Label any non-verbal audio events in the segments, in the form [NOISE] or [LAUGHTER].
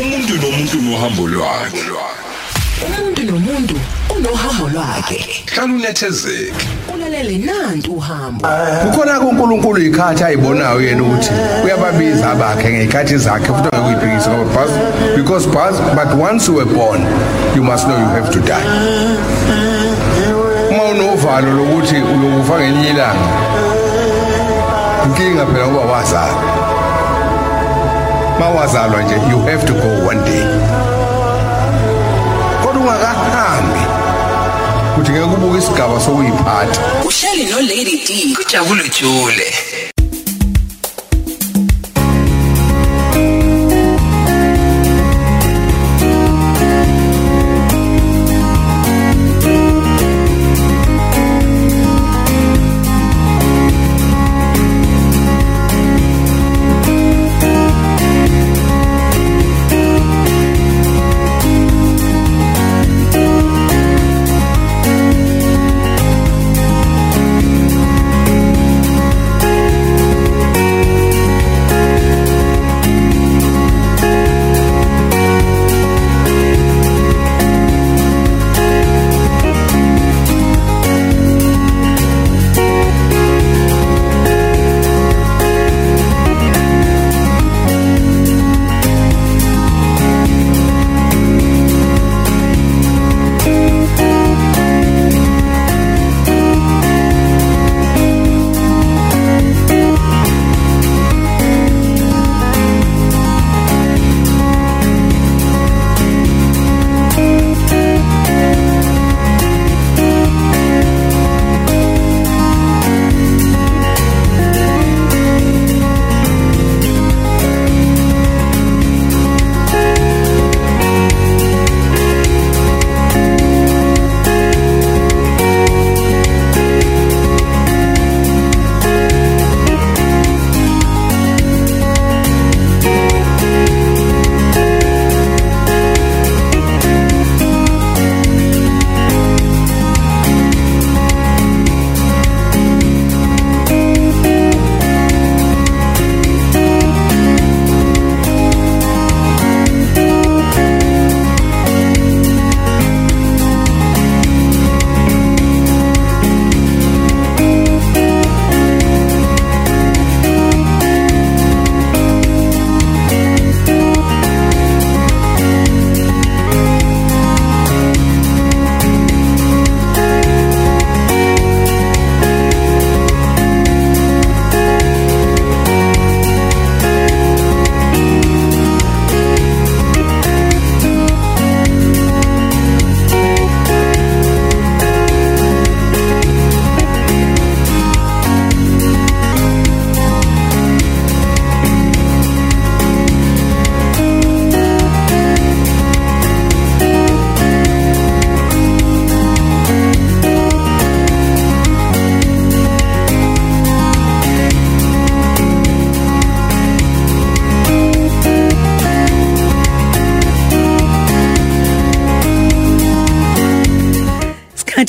umuntu nomuntu nohambo lwakhe. Umuntu nomuntu unohambo lwakhe. Hlala unethezeke. Ulalele nantu uhambo. Kukhona kuNkulunkulu ikhathi ayibonayo yena ukuthi uyababiza abakhe ngezikhathi zakhe futhi akuyiphikisa ngoba bus because bus but once you were born you must know you have to die. Uma unovalo lokuthi uyokufa ngelinye ilanga inkinga phela ngoba wazalwa. Mawazalwa nje you have to go one day. Kodwa ungakahambi. Uthi ngeke ubuke isigaba sokuyiphatha. Uhleli no Lady D. Kujabule jule.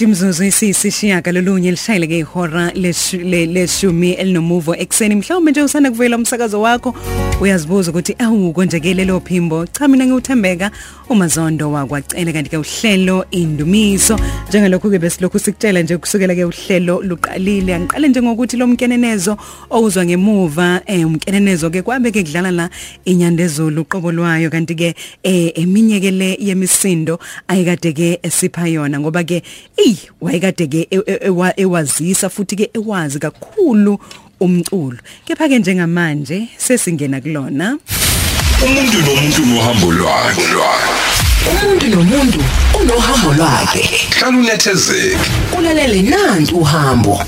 Imzuzu isisishiya kalolunye lishayile ke ihora leshu- le- leshumi elinomuvo ekseni mhlawumbe nje usanda kuvela umsakazo wakho uyazibuza ukuthi awu konjekele lo phimbo cha mina ngiuthembeka umazondo wakwacele kanti ke uhlelo indumiso njengalokho ke besilokhu sikutshela nje kusukela ke uhlelo luqalile angiqale nje ngokuthi lo mkenenezo owuzwa ngemuva eh umkenenezo ke kwabe ke kudlala la inyandezulu uqobo lwayo kanti ke eh eminye ke le yemisindo ayikade ke esipha yona ngoba ke ey wayekade ke e- e- ewa- ewazisa futhi ke ewazi kakhulu umculo. Kepha ke njengamanje sesingena kulona. Umuntu nomuntu nohambo lwakhe. Umuntu nomuntu unohambo lwakhe. Hlala unethezeke. Ulalele nantu uhambo.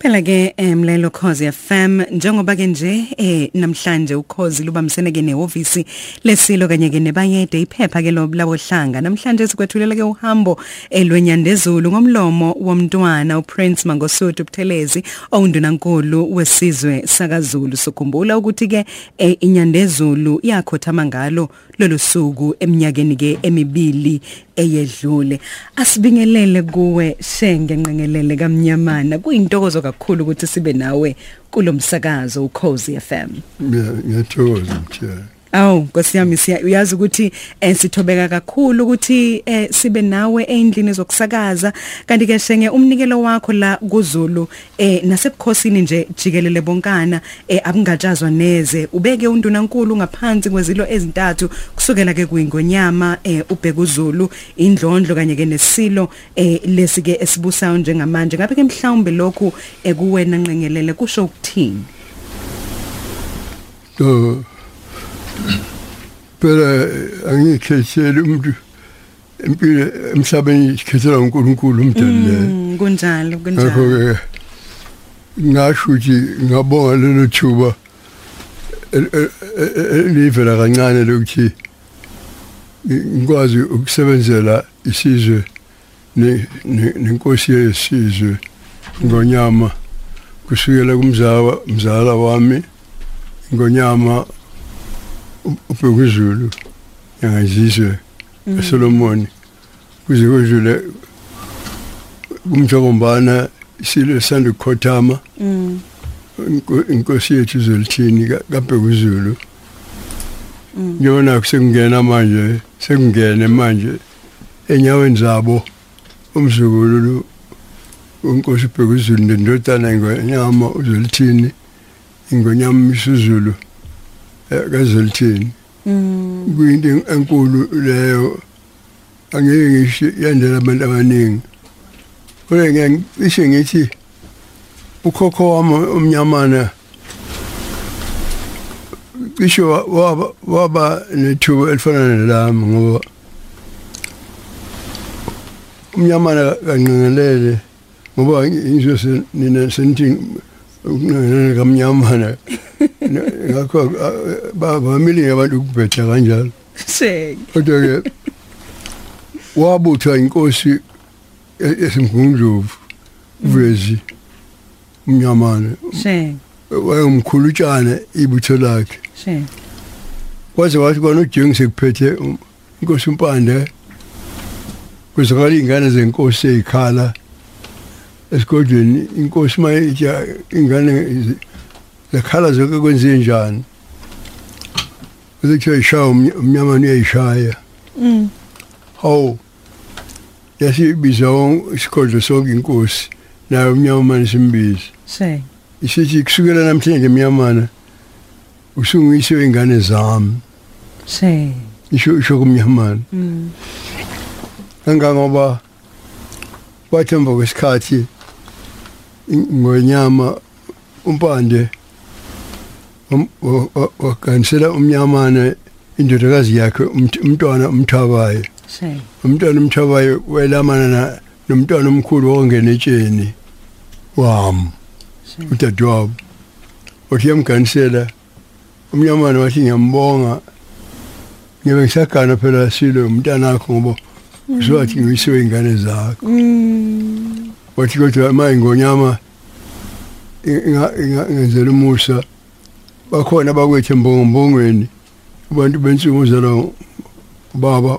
Phela ke emlelo Khosi FM njengoba ke nje eh namhlanje ukhozi lubamsene ke nehhovisi lesilo kanye ke nebayede iphepha ke labo hlanga namhlanje sikwethulela ke uhambo elwenyandezulu ngomlomo womntwana uPrince Mangosuthu Buthelezi owundunankulu wesizwe sakaZulu. Sokhumbula ukuthi ke eh, inyandezulu yakhothama ngalo lolu suku eminyakeni ke emibili eyedlule. Asibingelele kuwe shenge nqengelele kamnyamana. Kuyintokozo kakhulu ukuthi sibe nawe kulomsakazo ukhozi FM Yeah, ngiyathokoza mthiyana. Awu Nkosi yami siya uyazi ukuthi eh, sithobeka kakhulu ukuthi eh, sibe nawe endlini zokusakaza. Kanti ke shenge umnikelo wakho la kuZulu eh nasebukhosini nje jikelele bonkana eh abungajazwa neze. Ubeke undunankulu ngaphansi kwezilo ezintathu kusukela ke kuyingonyama eh ubheka uZulu indlondlo kanye ke nesilo eh lesike esibusayo njengamanje. Ngabe ke mhlawumbe lokhu ekuwena nqengelele kusho ukuthini? Phela angikhetheli umuntu impilo emhlabeni ikhethela uNkulunkulu umdali Mm, kunjalo kunjalo ngasho ukuthi ngabonga lelo thuba el- el- el- elivela kancane lokuthi ngikwazi ukusebenzela isizwe ne- ne- nenkosi yesizwe ngonyama kusukela kumzala mzala wami ngonyama ubhekuzulu yangazizwe eSolomon kuze kudlule kumjokombana isilo sanda ukukhothama mm. Inko- inkosi yethu zolithini kabhekuzulu ngiyona sekungena manje sekungene manje enyaweni zabo. Umzukulu unkosi bhekuzulu nendodana ngonyama uzolithini ingonyama isizulu kazolithini mm. Kuyinto enkulu leyo. Angeke ngisho yandela abantu abaningi. Kodwa ngisho ngithi ukhokho wami omnyamana cishe wa- waba waba nethuba elifana nelami ngoba umnyamana kanqengelele ngoba ngizwe nina senithi ukunqengelele kamnyamana. Ngakho bavamile abantu ukubhetha kanjalo. Kodwa ke wabuthwa inkosi esimgungundlovu uvezi umnyamana shenge wayemkhulutshana ibutho lakhe. Kwaze wathi kwana ujengi sekuphethe um- inkosi umpande kwezakala iy'ngane zenkosi ey'khala esigodlweni. Inkosi uma itsha ingane zi- zakhala zonke kwenziwe njani kuze kuthiwa ishaya umny- umnyamane uyayishaya mm. Hawu yasibiza won- isigodlo sonke inkosi naye umnyamane simbiza shenge isithi kusukela namhlanje mnyamana usunguyise ingane zami. Shenge isho isho kumnyamana mm. Kangangoba kwathi emva kwesikhathi in- ngonyama umpande um- wa- wa- wakanisela umnyamana indodakazi yakhe umt- umntwana umthabayo shenge umntwana umthabayo welamana na- nomntwana omkhulu wongena etsheni wami shenge udadewabo. Wathi yamganisela umnyamana wathi ngiyambonga ngibe ngisagana phela silo umntanakho ngoba uzowathi ngiyisiwe ingane zakho. Mm. Wathi kodwa ma ingonyama inga- inga- ingenzela umusa. Bakhona bakwethu embongombongweni abantu bensuku zala baba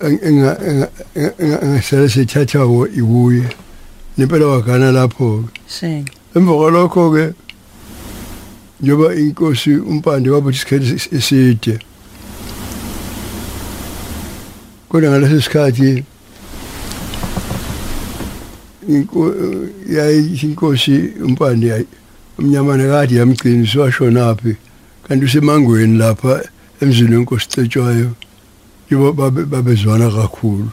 engasele sethathawo ibuye. Nempela wagana lapho shenge emva kwalokho-ke njengoba inkosi umpande wabuthi isikhathi es- eside kodwa ngaleso sikhathi inkosi umpande umnyamane kade yamgcini siwashonaphi kanti usemangweni lapha emzini wenkosi cetshwayo yibo babe- babezwana kakhulu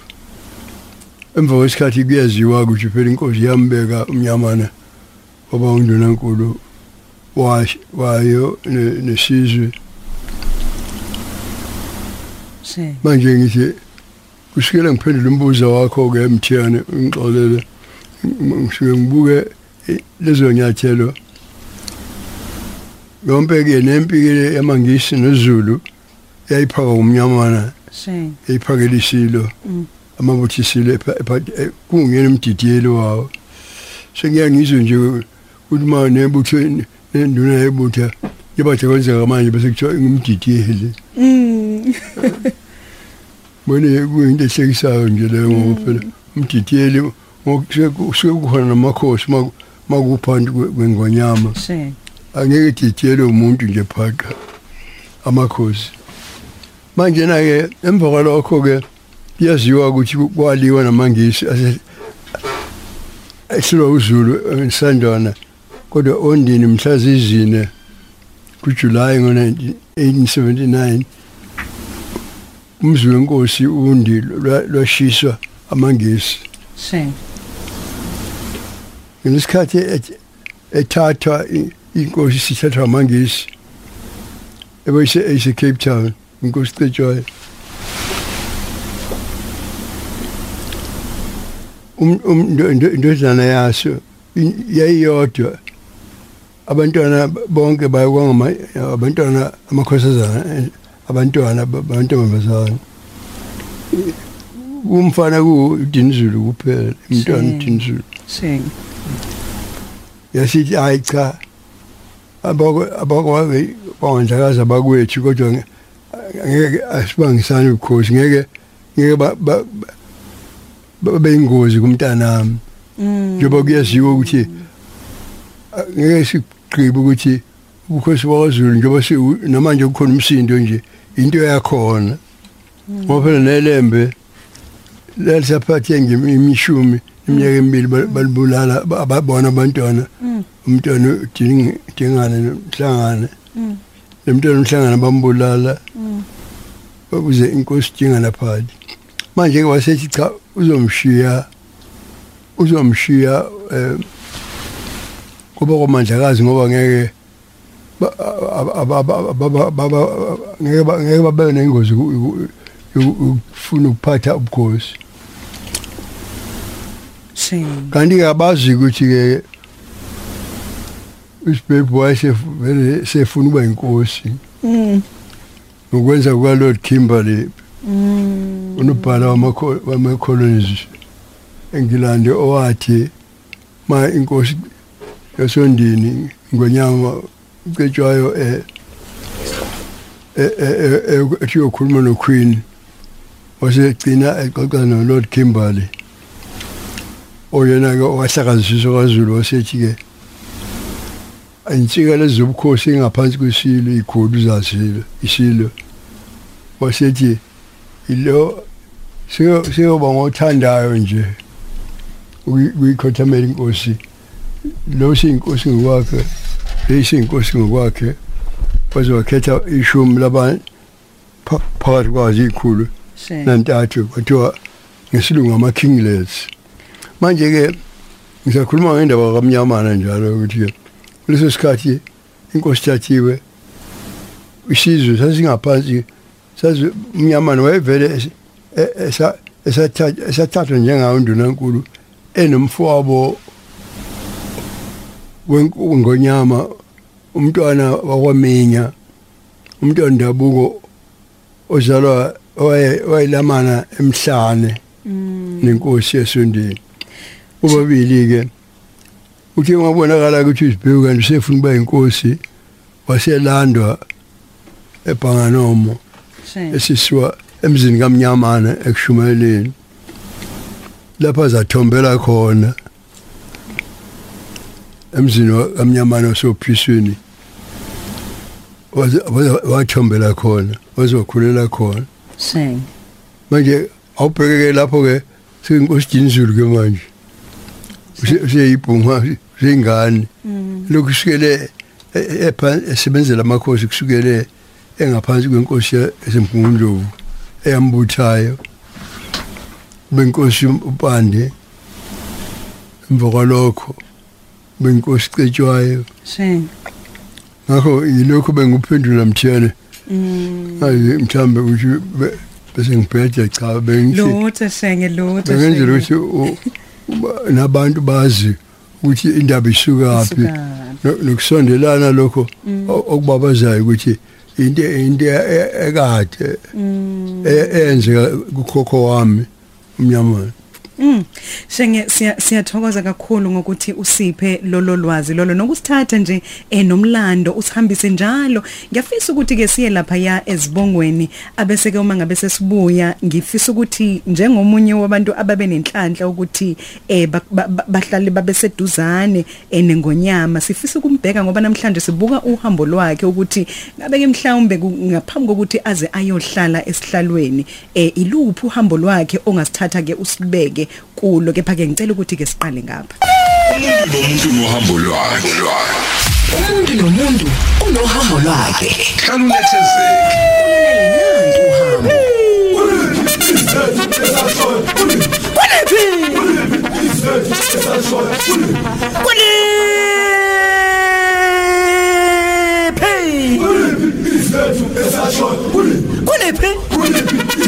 emva kwesikhathi kuyaziwa ukuthi phela inkosi yambeka umnyamana waba undunankulu wayo ne- nesizwe manje ngithi kusukela ngiphendula umbuzo wakho-ke mthiyane ngixolele ngisuke ngibuke eh, lezo nyathelo yonke-ke nempi-ke yamangisi nezulu yayiphaka umnyamana shenge yayiphakela isilo Mm. amabutho isilo eh, kungena emdidiyelo wawo. Sengiya ngizwe nje ukuthi ma nebutho nenduna yebutha yebathe kwenzeka manje bese kuthiwa ingumdidiyeli mm. Bona kuyinto ehlekisayo nje leyo ngoba phela umdidiyeli ngokusuke kukhona namakhosi maku- makuphansi kwe- kwengonyama shenge angeke didiyelwe umuntu nje phaqa amakhosi manje na ke emva kwalokho ke kuyaziwa ukuthi kwaliwa namangisi ase esilwa uZulu eSandwana kodwa ondini mhla zizine kuJuly ngo-1879 umzi wenkosi undi lwashiswa amangisi Shame. ngesikhathi et- ethathwa i- inkosi sithathwa amangisi. Ebese ese Cape Town inkosi Cetshwayo um um ndo- ndo- indodana yaso in- yayiyodwa. Abantwana bonke bayakwangama abantwana amakhosazana eh, abantwana ba- bantombazana umfana ku Dinizulu kuphela umntwana Shame. Dinizulu Shame. yasithi hayi cha abakwake bawandlakaza bakwethu kodwa nge- ngeke asibangisani ubukhosi. Ngeke ngeke ba- ba- ba- babe ingozi kumntanami njengoba kuyaziwa ukuthi ngeke sigqibe ukuthi ubukhosi bakwaZulu njengoba namanje kukhona umsindo nje into yakhona. Ngoba phela nelembe lalisaphathe ngemishumi iminyaka emibili bal- balibulala ba- ababona abantwana. Umntwana uding- dingane nomhlangane nemntwana umhlangane bambulala. Ukuze inkosi dingana phakathi manje ke wasethi cha uzomshiya uzomshiya eh kuba komandlakazi ngoba ngeke ngeke ba- ngeke babe nengozi ukufuna ukuphatha ubukhosi. Shame. kanti ke abazi ukuthi ke usibhebhu wayesevele sefuna ukuba inkosi ngokwenza kukaLord Kimberley unobhala wamakho- wama-colonies eNgilandi owathi ma inkosi yasondini ngonyama ucetshwayo eh eh eh, eh, ethi uyokhuluma noQueen wasegcina exoxa noLord Kimberley. Oyena ke wahlakaziswa kwaZulu wasethi ke insika lezobukhosi engaphansi kwesilo ikhulu zasilo isilo. Wasethi ilo siyoba ngothandayo nje ukuyikhothamela inkosi lo siyinkosi ngokwakhe leyisiyinkosi ngokwakhe waze wakhetha ishumi labantu pha- phakathi kwazo ikhulu Shame. nantathu kwathiwa ngesilungu ama-kinglets. Manje-ke ngisakhuluma ngendaba kamnyamana njalo ukuthi kuleso sikhathi inkosi thathiwe isizwe sasingaphansi umnyamana wayevele e- esa- esatha- esathathwa njengawo undunankulu enomfowabo ngonyama umntwana wakwaminya umntwana ndabuko ozalwa owaye- owayelamana emhlane nenkosi yesondeni. Ubabili-ke uthe wabonakala ukuthi uzibheku kanti usefuna ukuba inkosi waselandwa ebhanganomo esisiwa emzini kamnyamana ekushumayeleni lapho azathombela khona emzini kamnyamana osophisweni wathombela khona wazokhulela khona. Manje awubhekeke lapho ke seyinkosi Dinizulu ke manje. Useyibhunga useyingane lokhu kusukele e- e- epha- esebenzela amakhosi kusukele engaphansi kwenkosi esemgungundlovu eyambuthayo benkosi upande. Emva kwalokho benkosi cetshwayo ngakho yilokho benguphendula mthene ayi mthambe ukuthi be- bese ngibhede cha bengithi Lutho shenge lutho. bengenzela ukuthi nabantu bazi ukuthi indaba isukaphi Isukaphi. No- nokusondelana lokho o- okubabazayo ukuthi into into e- ekade e- eyenzeka kukhokho wami umnyamana Mm. Shenge siya- siyathokoza kakhulu ngokuthi usiphe lolo lwazi lolo nokusithatha nje eh nomlando usihambise njalo. Ngiyafisa ukuthi ke siye lapha ya ezibongweni abese ke uma ngabe sesibuya ngifisa ukuthi njengomunye wabantu ababe nenhlanhla ukuthi eh ba- ba- ba- bahlale babe seduzane eh sifisa ukumbheka ngoba namhlanje sibuka uhambo lwakhe ukuthi ngabe ke mhlawumbe ngaphambi kokuthi aze ayohlala esihlalweni eh iluphi uhambo lwakhe ongasithatha ke usibeke kulo kepha ke ngicela ukuthi ke siqale ngapha. Umuntu nomuntu nohambo lwakhe. Umuntu nomuntu unohambo lwakhe. Hlala unethezeke nanti uhambo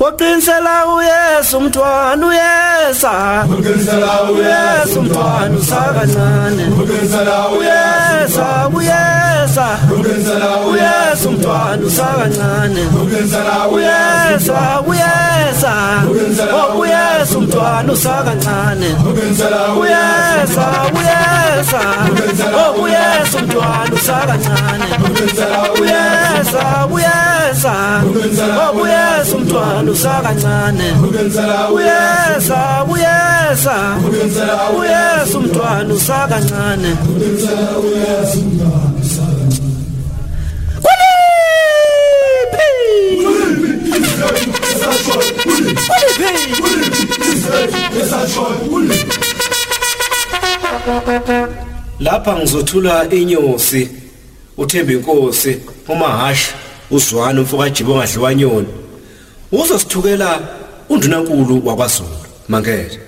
Uqinisela uyesu umntwana uyeza Uqinisela uyesu umntwana usakancane Uqinisela uyeza uyeza Uqinisela uyesu umntwana usakancane Uqinisela uyeza Oh uyeza umntwana usakancane Uqinisela uyeza Oh uyeza umntwana usakancane Uqinisela uyeza uyeza. Oh uyeza umntwana usakancane uyeza uyeza uyeza umntwana usakancane lapha ngizothula inyosi uthemba inkosi umahashi uzwana umfoka jibo ngadliwa nyoni uzosithukela undunankulu wakwaZulu mangele.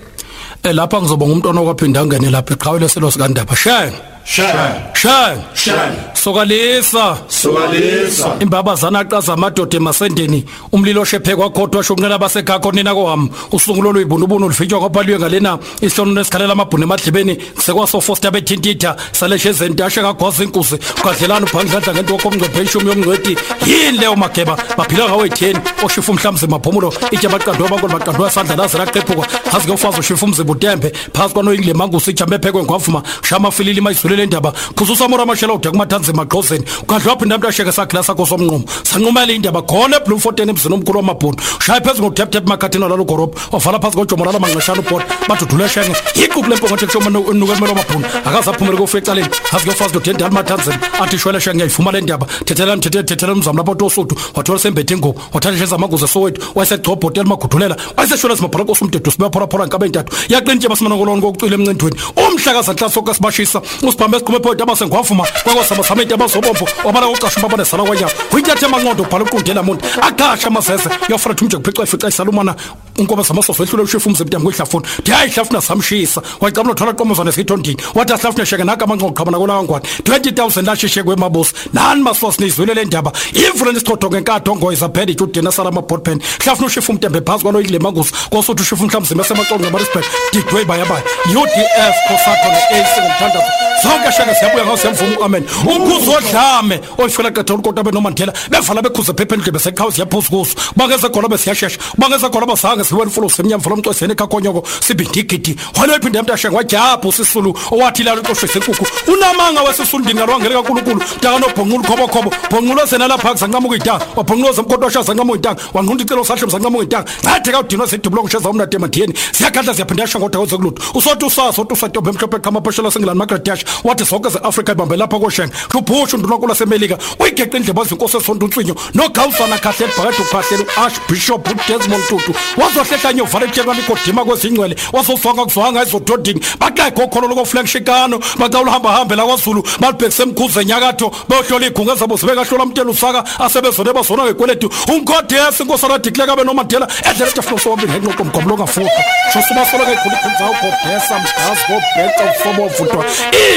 Eh lapha ngizobonga umntwana okwaphinda angene lapha eqhawele selo sikandaba. Sheng Shaya, sheng shaya, sokalisa. Sokalisa. imbabazana aqaza amadoda emasendeni. Umlilo shephe kwakhodwa shonqela basekhakho nina kwam usungulo luyibunubunu lufitshwa kwaphaliwe ngalena isihlono nesikhalela amabhune emadlebeni. Sekwaso foster bethintitha saleshe ezentashe kagwaza inkuzi kwadlelana ubhangidladla ngento komngcwephe ishumi yomngcweti. Yini leyo mageba baphila ngawo etheni. Oshifa umhlamzi maphumulo itshe baqandwa bankolo baqandwa isandla laze laqephuka phansi komfazi ushifa umzimba utembe phansi kwanoyingile mangusi ijame ephekwe ngwavuma. Shama afilile mayizulele indaba. Khususa amora amashela ude kumathanzima gqozeni ukadlwa phinda mntu asheke sakhila sakho somnqumo sanqumela indaba khona eblumfoten emzini omkhulu wamabhunu shaya phezu ngoteptep makhathini walalo gorobho wavala phansi kojomo lalo manqeshana ubhoda badudule shenge. Iquku lempongothe kushoma nukwemelo wamabhunu akazaphumele kofu ecaleni azi kuyofazi lodende alimathanzima athi shwele shenge ngiyayifuma le ndaba. Thethelani thethe thethelani umzamo lapho tosuthu wathola sembethe ingubo wathatha ishe zamanguze sowethu wayesegcobha hotela magudulela wayeseshwele simabhara osumdedu sibephorapora nkabe entathu yaqinitshe basimanongoloni kokucwila emncindweni umhlaka zanhla soka sibashisa usibhambe sigqume phoyinti abasengwavuma kwakwasaba samenti abazobombo wabala uqasha umbabane sala kwanyama uyithathe amanqondo ubhala uqundela muntu aqasha amazeze yofuna thumje kuphica ifica isalumana unkoba zamasoso wehlule ushifu umzimba ntambo ihlafuna ndihayi ihlafuna samshisa wayicabula thola qomozana esithondini wathi ahlafuna sheke naka amanqondo qhamana kolawangwane 20000 lashishe kwemabos nani masosi nizwile le ndaba? Imvula nesithodho ngenkatho ngoyiza phela ijudeni sala amabhot pen hlafuna ushifu umtembe phansi kwalo yile mangusi kosuthi ushifu umhlamzima esemaxongo ngamarisbek digwe bayabaya. UDF kosato ne-AC ngomthandazo. Zonke sheke siyabuya ngawo siyamvuma u-amen. Umkhuzi odlame oyifela qetha ulikota benomandela bevala bekhuze phepha endlebe sekhawu siyaphuza kuso bangeze khona besiyashesha. Bangeze khona basange siwela ufulo semnyama fulo mcweseni ekhakhonyoko sibhindigidi wena oyiphinde emntashenge wajapho sisulu owathi lalo ixoshwe senkukhu unamanga wesisulu ndingalo wangele kankulunkulu ntakanobhonqula ukhobokhobo bhonqula sena lapha zanqamuka idanga wabhonqula zemkotosha zanqamuka idanga wanqunda icelo sahle zanqamuka idanga ngathi kawudinwa sedubulongo sheza umnade emadiyeni siyakhadla siyaphinde yasha ngoda kwezekulutho usothi usasa othi usadobhe emhlophe qhama pheshela sengilani magradash wathi zonke ze-afrika ibambe lapha koshenge hluphusha undunankulu asemelika uyigeqe indleba zinkosi esonto unswinyo nogawusana kahle elibhakade uphahlela u-archbishop udesmond tutu. Wazohlehla uvala etshekana igodima kwezingcwele wasozwanga kuzwanga ezododini. Baqekho kholo lokoflekshikano bacawula hamba hambe la kwazulu balibhekise emkhuze enyakatho bayohlola igunga zabo zibekahlola mtela usaka asebezone bazona ngekweletu. Unkodesi inkosana dikleka benomandela edlela etafuna usowambili ngenqoqo mgomlo ongafuqa shosubasoloke ikhulukhulu zawo godesa mgazi kobheca ufobo ovutwa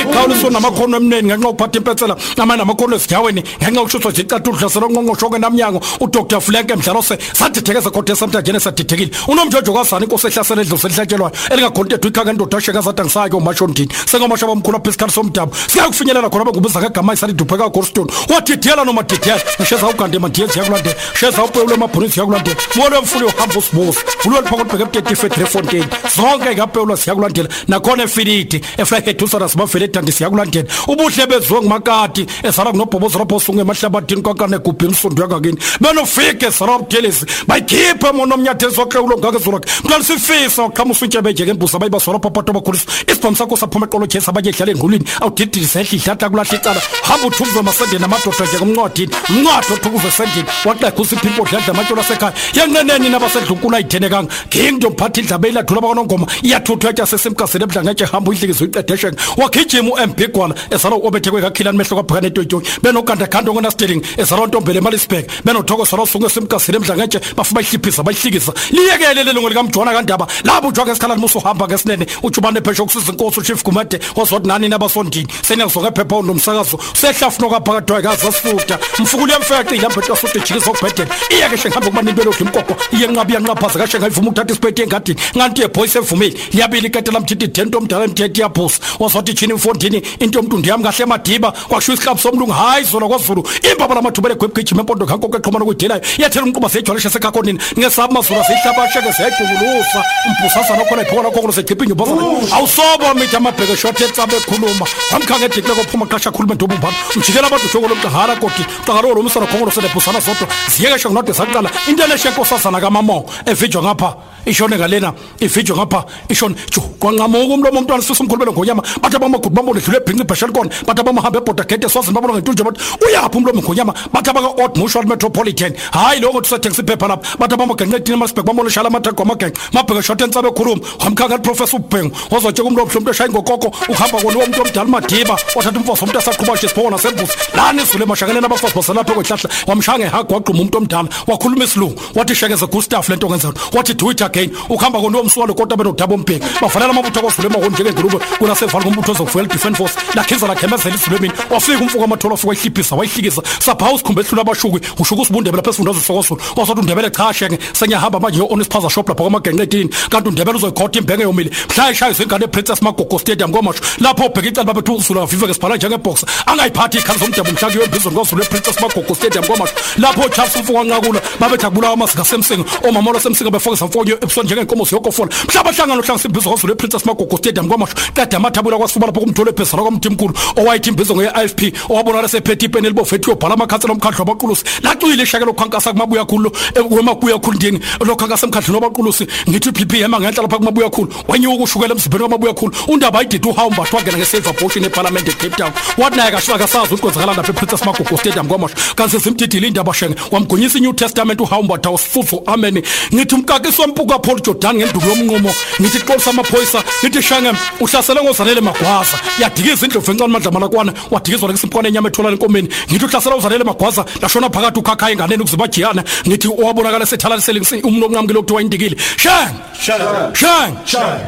ikhawuliso namakhono eminingi ngenxa yokuphatha impetsela. Ukwehla amanye namakhono esijaweni ngenxa yokushuswa nje icathu uhlaselo ngqongqosho kwenamnyango udr. Flenke mdlalose sadidekeza kodwa esamtajene sadidekile unomjojo kwazana inkosi ehlasela edlozi elihlatshelwayo elingakhontethu ikhaka endoda asheka zathi angisayake umashondini. Sengomasha bamkhulu apha isikhathi somdabu. Siyakufinyelela khona bengubiza ngegama isalidupheka kagolstone wadidiyela noma didiyela. Sheza ugande madiye ziyakulandela sheza upewule emabhunini ziyakulandela molo emfuli uhamba usibuza. Vulwe liphakotibheke ebutetife edrefontein zonke ngapewula ziyakulandela. Nakhona efilidi eflahedusa simavele edandi siyakulandela ubuhle beziwe ngumakati ezala kunobhobozi rabhosungu emahlabathini kwankane egubhini msundu yakakini benofike sarabdelesi bayikhiphe mona omnyatheli soklewulo ngakezolakhe mntwana sifisa waqhama usutshebejeke embusa bayibaswala papato abakhulisa isibhamu sakho saphuma eqolotyhesi abatyedlala engulwini awudidilisa ehla ihlahla kulahla icala. Hamba uthukuze masendeni amadoda nje kumncwadini umncwadi othukuze esendlini waqekha usiphi impodla amatyolo asekhaya. Yenqeneni nabasedlunkulu ayithenekanga? Kingdom phathi idlabe iladula bakanongoma. Iyathuthwa etya sesemkazini ebudlangetshe hamba uyihlikizo iqedesheke wakhijima u-mb gwala ezala u-obethekwe kakhilani mehlo kwabhekane etoyitoyi benogandaganda ongenasteling ezala untombele emalisburg. Benothoko sala usungu esemkazini ebudlangetshe bafuna bayihliphisa bayihlekisa liyekele lelungu likamjona kandaba. Labo ujwa ngesikhalani musuhamba ngesinene. Utshubane phesha ukusiza inkosi uchief gumede wazothi nani nabasondini senyakuzoke phepha unomsakazo sehlafuno kaphakadwayo kazasifuda mfukulu yamfecile ambethu kasude jikisa okubhedela iyeke hle ngihambe kuba nintwelodla imkoko iyenqaba iyanqaphaza kashe ngayivuma ukuthatha isipeti engadini. Nganti yeboyisi evumile. Liyabili iketela mthithi dento omdala emthethe iyaphusa wazothi tshini imfondini into yomntu ndiyam kahle emadiba kwakusho isihlabu somlungu. Hayi zona kwazulu imbaba lamathubele egwebugijima empondo kankoko eqhomana kuyidelayo iyathela umquba seyijwaleshe sekhakonini ngesaba mazulu seyihlabasheke seyajulusa umbusazana okhona iphokona kokono segcipha inyumbazana awusobo mithi amabheke shothe etsabe ekhuluma. Wamkhanga edikile kophuma qasha khuluma ntobo umbhana mjikela abantu shoko lo mqahara kodi qakalo lo msana khongolo selebhusana zodwa ziyeke shoko node saqala. Into leshe nkosazana kamamo evijwa ngapha ishone ngalena. Ivijwa ngapha ishone. Jo kwanqamuka umlomo umntwana sifisa umkhulumelo ngonyama. Bathi abamagudu bambone dlule ebhinqi ibhesha likona. Bathi abamahamba ebhoda gete swazini babona ngentunje bathi uyaphi umlomo ngonyama? Bathi abaka-ot mutual metropolitan. Hayi loko tusathengisa iphepha lapha. Bathi abamagenqetini emasibhek bambona shala amathego amagenqe mabheke shothe entsabe ekhuluma. Wamkhanga liprofesa ubhengu wazotsheka umntu omhle umntu eshayi ngokoko uhamba koniwo umntu omdala umadiba wathatha umfazi omntu asaqhuba nje sibhoko nasembuzi. Lani izulu emashakeleni abafazi baselapha kwehlahla wamshaya ngehagi wagquma umntu omdala wakhuluma isilungu wathi shekeze gustav le nto ngenzalo. Wathi do it again. Ukuhamba koniwo msuwalo kodwa benodaba ombheki bafanele amabutho akozulu emahoni njengengulube kunasevali kombutho ozokuvuyela defend force lakhiza lakhemezela izulu emini wafika umfuko amatholo afika wayihliphisa wayihlikisa sapha usikhumba ehlula abashuki ushuka usibundebela lapha esifundazwe sokozulu wasothi undebele cha shenge sengiyahamba manje yo-onispaza shop lapha kwamagenqetini kanti undebele uzoyikhotha imbheke yomile mhla eshayisa ingane eprincess magogo stadium ngomasho lapho ubheka icala babethu uzulu aviveke sibhala njengeboxa angayiphathi ikhali zomdabu mhla kuyo embizweni kozulu eprincess magogo stadium ngomasho lapho charles umfuko wanqakula babethi akubulawa amazinga semsinga omamolo semsinga befokisa mfonyo ebusweni njengenkomo siyokofola mhla bahlangana ohlangisa imbizo kozulu eprincess magogo stadium ngomasho qeda amathabula kwasifuba lapho kumthole phezulu kwamthimkhulu owayithi imbizo nge-ifp owabonakala sephethe ipeni elibofethi yobhala amakhansela omkhandlu wabaqulusi. Lacuyile ishakelo ukhankasa kumabuya khulu wemabuya khulu ndini. Lokhankasa emkhandluni wabaqulusi ngithi uppm angenhla lapha kumabuya khulu. Wenyuka ushukela emzimbeni wamabuya khulu. Undaba ayididi uhawu mbathi wangena nge-save abortion epalamente ecape town. Wathi naye kashiwa kasazi ukwenzakala lapha eprincess magogo stadium kwamasho kanti zimdidile indaba shenge wamgonyisa inew testament uhawu mbathi awusifufu amen ngithi umkakisi wampuka paul jordan ngenduku yomnqumo. Ngithi xolisa amaphoyisa ngithi shenge uhlasele ngozanele magwaza. Yadikiza indlovu encane madlamalakwana wadikizwa lekisimpukwane enyama etholana enkomeni. Ngithi uhlasela uzanele magwaza lashona phakathi ukhakha enganeni ukuze bajiyana ngithi owabonakala sethalalisele umntu onqamukile okuthiwa indikile. Sheng! Sheng!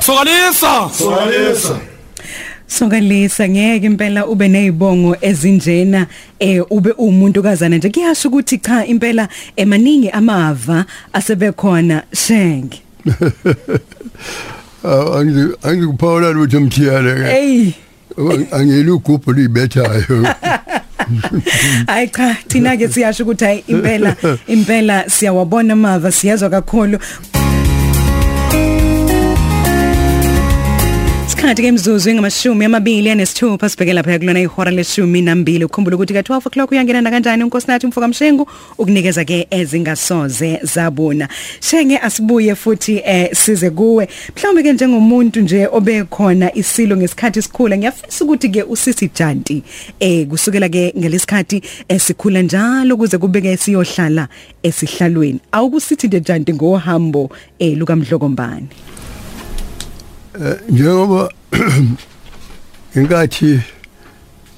Sokalisa! Sokalisa. sokalisa ngeke impela ube nezibongo ezinjena eh ube umuntu kazana nje. Kuyasho ukuthi cha impela emaningi amava asebekhona. Sheng! [LAUGHS] Angikuphawula lutho mthiyale ke. Hey angiyeli ugubhu libethayo [LAUGHS] hayi cha thina ke siyasho ukuthi hayi impela impela siyawabona amava siyazwa kakhulu. Isikhathi ke imzuzu engamashumi amabili anesithupha sibheke lapha kulona ihora leshumi nambili ukhumbula ukuthi ka 12 o'clock uyangena na kanjani unkosinathi umfoka mshengu ukunikeza ke ezingasoze zabona. Shenge asibuye futhi eh size kuwe. Mhlawumbe ke njengomuntu nje obekhona isilo ngesikhathi sikhula ngiyafisa ukuthi ke usisi Janti eh kusukela ke ngelesikhathi esikhula njalo kuze kubeke siyohlala esihlalweni. Awukusithi nje Janti ngohambo eh luka Mdlokombane njengoba [CLEARS THROAT] inkathi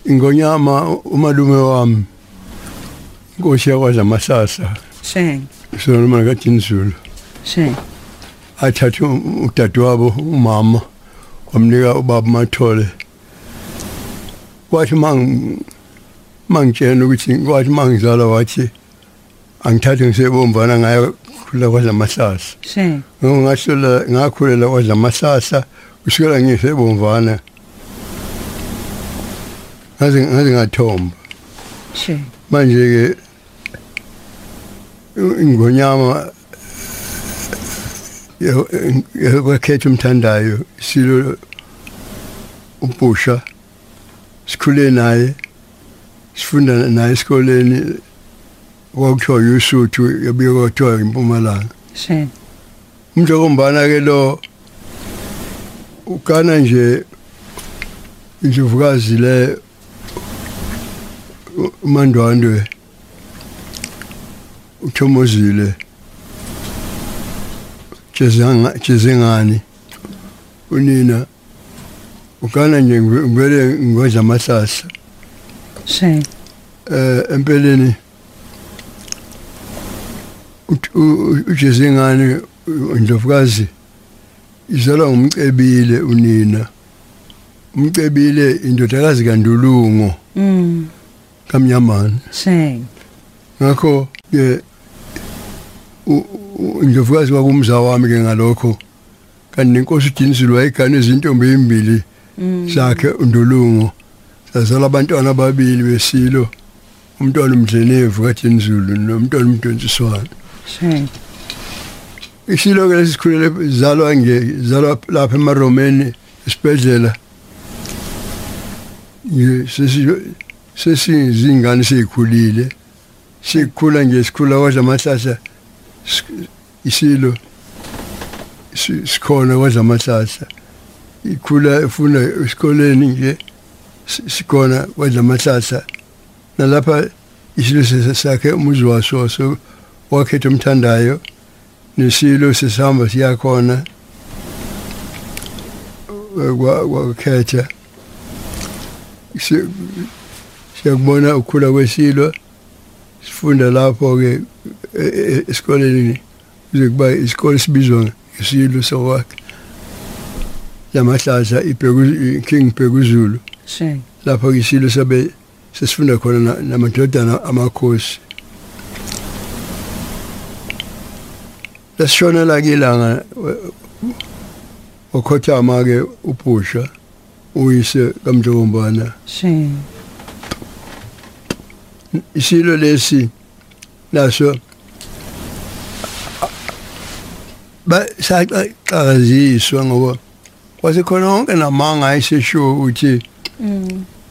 ingonyama umalume wami inkosi yakwazi amasasa sheng. sonoma kaJinzulu sheng. athathe udadewabo umama wamnika ubaba mathole kwathi mang mangitshela ukuthi kwathi mangizalwa wathi angithathe ngisebomvana ngayo khula kwazamahlahla she. Ngingahlola ngakhulela kwazamahlahla kusukela ngisebomvana. Ngaze ngaze ngathomba. She. Manje ke ingonyama yakhetha umthandayo silo ubusha sikhule naye sifunda naye esikoleni kwakuthiwa yusuthu yabuye kwathiwa impumalanga she umjokombana ke lo ukana nje indlovukazi le umandwandwe uthomozile jezanga jezengani unina ukana nje ngivele ngoza amahlahla eh empeleni ujezengani indlovukazi? Izalwa ngumcebile unina. Umcebile indodakazi kandulungo. Mm. Kamnyamana. She ngakho ke indlovukazi kwakumza wami ke ngalokho. Kanti nenkosi uDinisile wayigana izintombi ezimbili zakhe undulungu sazala abantwana ababili besilo umntwana umdlenevu kaDinisile nomntwana umdonsiswana she isilo ke lesikhulele zalwa nge zalwa lapha emaromeni esibedlela sesi sesizingane sikhulile. Sikhula nje sikhula kwaze amahlahla isilo si- sikhona kwaze amahlahla. Ikhula ifuna esikoleni nje si- sikhona kwaze amahlahla. Nalapha isilo se- sakhe umuzi waso so wakhetha umthandayo nesilo sesihamba siyakhona eh, kwa- kwakhetha. Si- siyakubona ukukhula kwesilo sifunda lapho ke esikoleni kuze kuba isikole sibizwa ngesilo sokwakhe. Lamahlahla ibheku King Bhekuzulu she lapho ke isilo sabe sesifunda khona na- namadodana amakhosi. Lasishonela kilanga okhothama ke uphusha uyise kamjombana she isilo lesi naso ba saqaziswa ngoba kwasekhona wonke namanga ayisesho ukuthi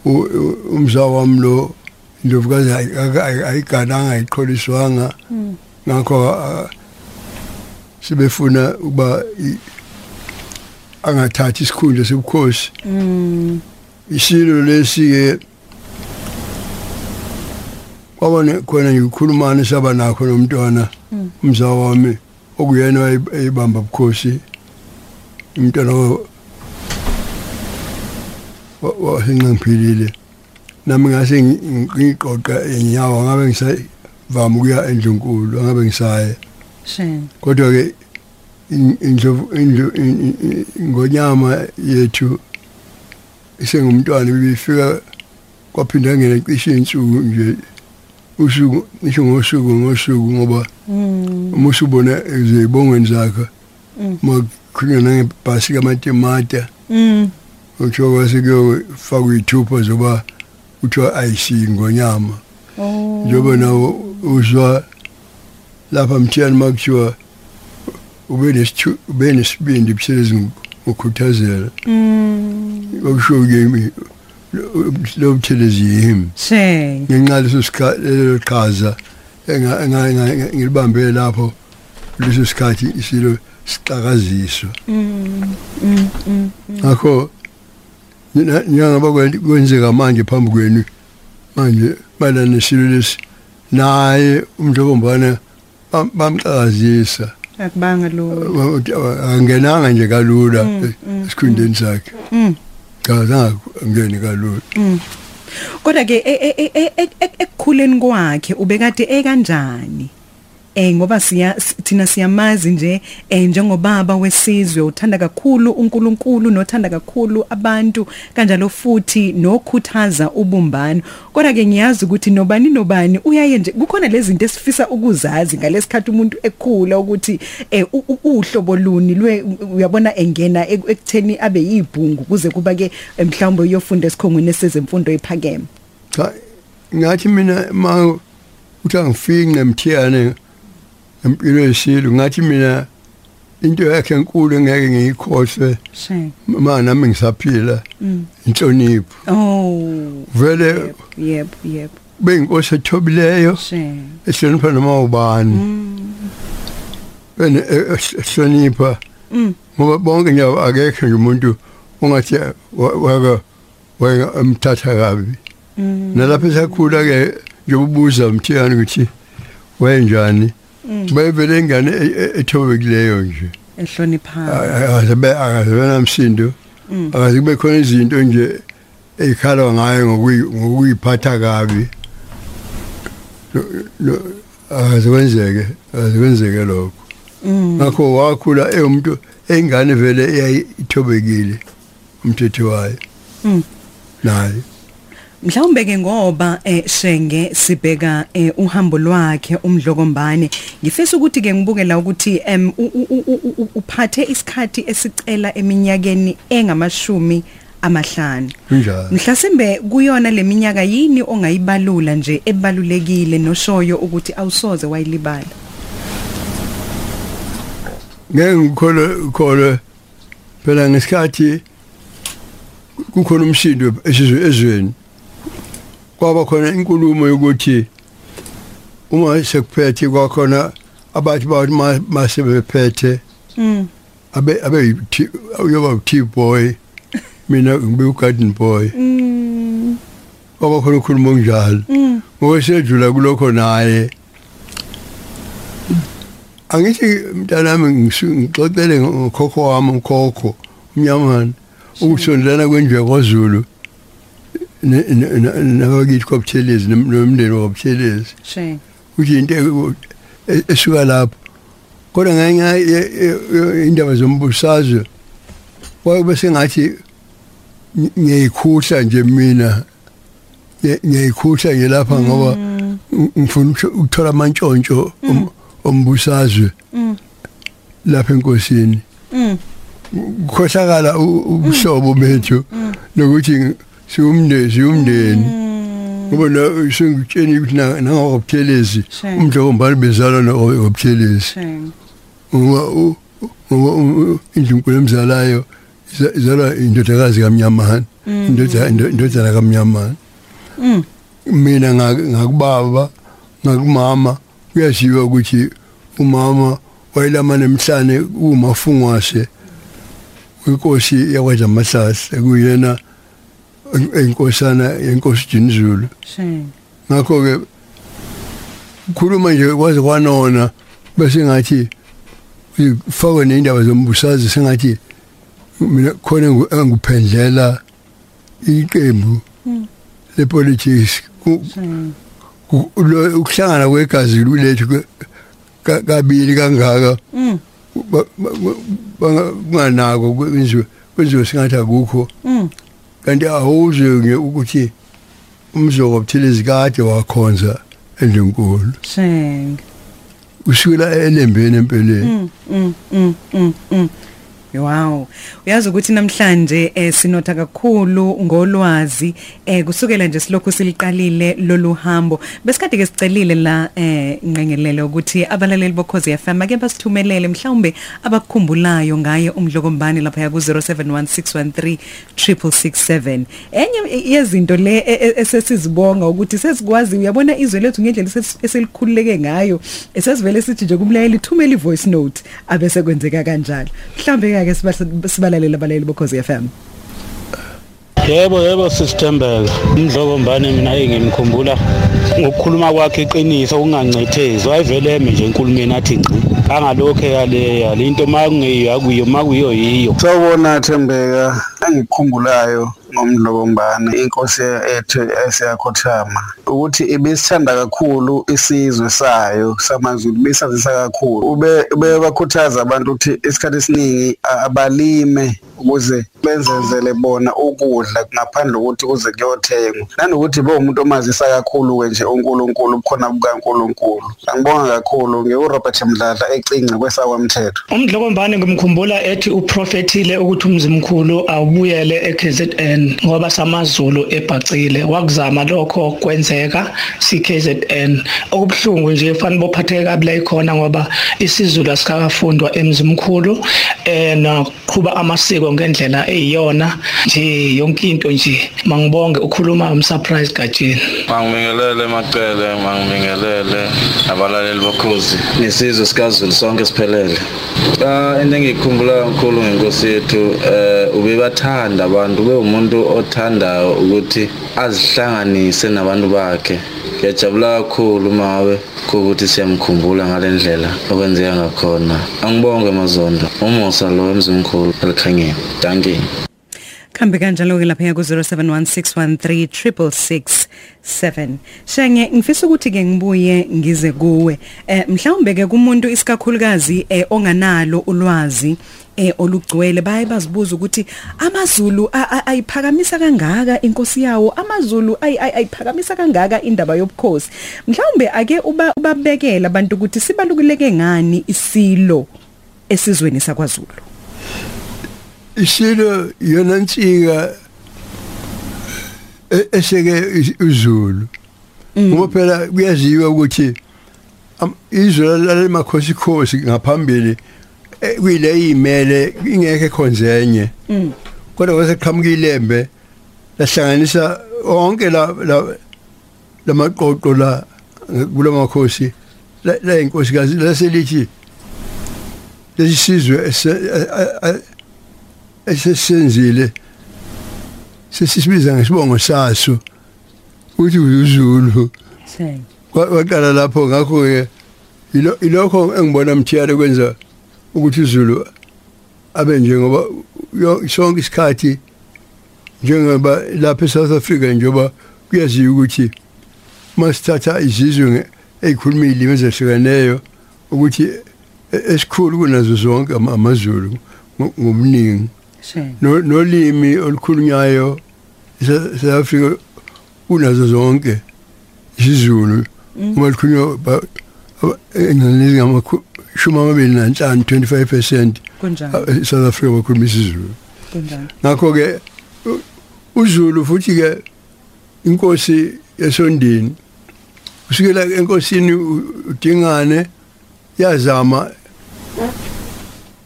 u- u- umzawa wami lo indlovukazi ayi- ayi- ayigananga ayiqholiswanga ngakho sibefuna ukuba angathathi isikhundla sobukhosi. Mm. Isilo lesi ke kwabona khona ngikhulumana saba nakho nomntwana umzawa wami okuyena eyibamba bukhosi umntwana wa- wasenqamphilile nami ngase ngi- ngiqoqa enyawo ngabe ngisavama ukuya endlunkulu ngabe ngisaye. Kodwa ke in- indlovu indlu- in- in- in- ngonyama yethu isengumntwana. Bifika kwaphinda ngene cishe insuku nje usuku ngisho ngosuku ngosuku ngoba mm uma usubona ezibongweni zakhe makhulunywa nangebhasi kamatemata mm kuthiwa kwase kuyofakwa iy'thupha zoba kuthiwa ayisiyi ngonyama oh. Njengoba nawo uzwa lapha mthiyani uma kuthiwa ube nesithu- ube nesibindi buselezi ngokhuthazela mm. Okusho-ke lo buthelezi yimi she ngenxa leso sikhathi lelo qhaza enga- enga- enga- ngilibambe lapho leso sikhathi isilo sixakaziswa. Ngakho nina- njengaba kwen- kwenzeka manje phambi kwenu manje mayelana nesilo lesi naye umntokombana bam- bamxakazisa akubanga lo angenanga nje kalula esikhundeni sakhe. Mm. cha zange angene kalula kodwa ke e- e- e- ekukhuleni kwakhe ubekade ekanjani? Eh ngoba siya thina siyamazi nje eh njengobaba wesizwe uthanda kakhulu uNkulunkulu nothanda kakhulu abantu kanjalo futhi nokhuthaza ubumbano. Kodwa ke ngiyazi ukuthi nobani nobani uyaye nje kukhona lezi zinto esifisa ukuzazi ngalesikhathi umuntu ekhula ukuthi eh uhlobo luni lwe uyabona engena ek- ekutheni abe yibhungu kuze kuba ke eh, mhlawumbe uyofunda esikhongweni sezemfundo ephakeme. Cha ngathi mina ma uthi angifiki nemthiyane empilo yesilo ngathi mina into yakhe enkulu engeke ngiyikhohlwe she ma nami ngisaphila inhlonipho. Oh. Vele yep yep beyinkosi ethobileyo she ehlonipha noma ubani. Bene ehlonipha. Ngoba bonke nje akekho nje umuntu ungathi wa- waka waka amthatha kabi. Nalapha esakhula ke nje ubuza umthiyani ukuthi wayenjani bayivele ingane e- e- ethobekileyo nje. Ehlonipha akaze akaze namsindo. Akaze kube khona izinto nje ekhala ngayo ngokuyi- ngokuyiphatha kabi. Lo- lo- akaze kwenzeke akaze kwenzeke lokho. Ngakho wakhula eyomuntu engane vele eyayithobekile umthetho wayo. Naye. Mhlawumbe ke ngoba eh shenge sibheka eh, uhambo lwakhe umdlokombane. Ngifisa ukuthi ke ngibuke la ukuthi em u- u- u- u- u- uphathe isikhathi esicela eminyakeni engamashumi amahlanu. Kunjalo. Mhlasimbe kuyona leminyaka yini ongayibalula nje ebalulekile noshoyo ukuthi awusoze wayilibala? Ngeke ngikhole khole phela ngesikhathi kukhona umsindo esizwe ezweni. Kwaba khona inkulumo yokuthi uma sekuphethe kwakhona abathi bathi ma- mase bephethe mm. abe abe uyoba u boy [LAUGHS] mina ngibe u garden boy. Mm. Kwaba khona ukhuluma njalo mm. Ngokusedlula kulokho naye. Angithi mntanami ngixoxele ngokhokho wami ukhokho umnyamana ukusondelana kwenjwe kwaZulu nabakithi kwabuthelezi nomndeni wabuthelezi she kuthi into e- e- esuka lapho kodwa ngenxa ye- ye- ye- indaba zombusazwe kwabe sengathi ngi- ngiyayikhuhla nje mina ngiyayikhuhla nje lapha ngoba ng- ngifuna ukutho- ukuthola amantshontsho om- ombusazwe lapha enkosini mm khohlakala u- ubuhlobo bethu nokuthi siwumndeni siwumndeni ngoba na sengitsheni ukuthi na- nangokubuthelezi Sure. umdlokombani bezalwa nokubuthelezi she ngoba ngoba indlunkulu emzalayo iza- izalwa indodakazi kamnyamana. Indo- indodana kamnyamana. Mm mina ngak- ngakubaba ngakumama kuyashiwo ukuthi umama wayelama nemhlane kumafungwase inkosi yakwazi amahlahla kuyena enkosana yenkosi Jinzulu ngakho ke ukhuluma nje kwaze kwanona bese ngathi ufakwe neindaba zombusazi sengathi mina khona ngu- enguphendlela iqembu lepolitics ukuhlangana kwegazi ka- kabili kangaka mm ba- ba- ba- kunganako kwenziwe kwenziwe singathi akukho mm kanti awuzwe nge ukuthi umzoko buthelezi kade wakhonza endlunkulu she usukela elembeni empeleni. Mm, mm, mm, mm, mm. Wow. Uyazi ukuthi namhlanje eh sinotha kakhulu ngolwazi eh kusukela nje silokhu siliqalile lolu hambo. Besikade ke sicelile la eh nqengelele ukuthi abalaleli bokhozi FM ake basithumelele mhlawumbe abakukhumbulayo ngaye umdlokombani lapha ya ku 0716136667. Enye yezinto le e- e- esesizibonga ukuthi sesikwazi uyabona izwe lethu ngendlela eses- eselikhululeke ngayo esesivele sithi nje kumlayeli thumela ivoice note abese kwenzeka kanjalo. Mhlambe ke sibalalele abalaleli bokhozi FM. Yebo yebo sisithembeka umdlokombane mina engimkhumbula ngokukhuluma kwakhe iqiniso ukungangcethezwa ayiveleme nje enkulumeni athi ngci angalokho yale yale into makungeyo akuyo makuyo yiyo. Sawubona Thembeka engikukhumbulayo ngomdlokombane inkosi ethu esiyakhothama ukuthi ibisithanda kakhulu isizwe sayo samaZulu bisazisa kakhulu. Ube bebakhuthaza abantu ukuthi isikhathi esiningi a- abalime ukuze benzenzele bona ukudla ngaphandle kokuthi kuze kuyothengwa. Nanokuthi bowumuntu omazisa kakhulu ke nje uNkulunkulu ubukhona bukaNkulunkulu. Angibonga kakhulu ngiuRobert Mdladla ecinga kwesakwamthetho. Umdlokombane ngimkhumbula ethi uprofethile ukuthi umzimkhulu awubuyele eKZN ngoba samaZulu ebhacile. Wakuzama lokho kwenzeka CKZN okubhlungu nje fanele bophatheke kabi la ikhona ngoba isiZulu asikafundwa emzimkhulu eh naqhuba amasiko ngendlela eyiyona nje yonke into nje mangibonge ukhuluma umsurprise gajini Mangibingelele macele mangibingelele abalaleli bokhozi nesizwe sikaZulu sonke siphelele. Ah into engikhumbula kakhulu ngenkosi yethu eh ubebathanda abantu ube umuntu othandayo ukuthi azihlanganise nabantu bakhe. Ngiyajabula kakhulu mawe ukuthi siyamkhumbula ngalendlela okwenzeka ngakhona. Angibonge mazondo. Umusa lo emzimkhulu elikhangeni. Thank you. Kambe kanjalo ke lapha ku 0716136667. Shenge ngifisa ukuthi ke ngibuye ngize kuwe. Eh mhlawumbe ke kumuntu isikakhulukazi eh onganalo ulwazi eh olugcwele baye bazibuza ukuthi amaZulu a- a- ayiphakamisa kangaka inkosi yawo amaZulu ay- ay- ayiphakamisa kangaka indaba yobukhosi mhlawumbe ake uba ubabekela abantu ukuthi sibaluleke ngani isilo esizweni sakwaZulu isilo yona nsika e- eseke is- uZulu ngoba phela kuyaziwa ukuthi am- izwe lalemakhosi khosi ngaphambili eh, kuyile imele ingeke khonzenye. Kodwa kwaseqhamuka ilembe lahlanganisa onke la la- lamaqoqo la kulamakhosi la la inkosikazi laselithi lesizwe ese- a- a- a- esesenzile. Sesisibiza ngesibongo saso uthi uZulu. Waqala lapho ngakho ke ilo- ilokho engibona mthiyale kwenza ukuthi uZulu abe njengoba sonke isikhathi njengoba lapha eSouth Africa njengoba kuyaziwa ukuthi masithatha izizwe ezikhuluma izilimi ezahlukeneyo ukuthi e- esikhulu kunazo zonke ama- amaZulu ngo- ngobuningi. Seng. No- nolimi olukhulunywayo South Africa kunazo zonke isiZulu uma likhulunywa ba- aba- engcane ngamakhulu amabili nanhlanu 25 percent South Africa bakhuluma isiZulu. Kunjani? Ngakho ke u- uZulu futhi ke inkosi yesondini kusukela enkosini udingane yazama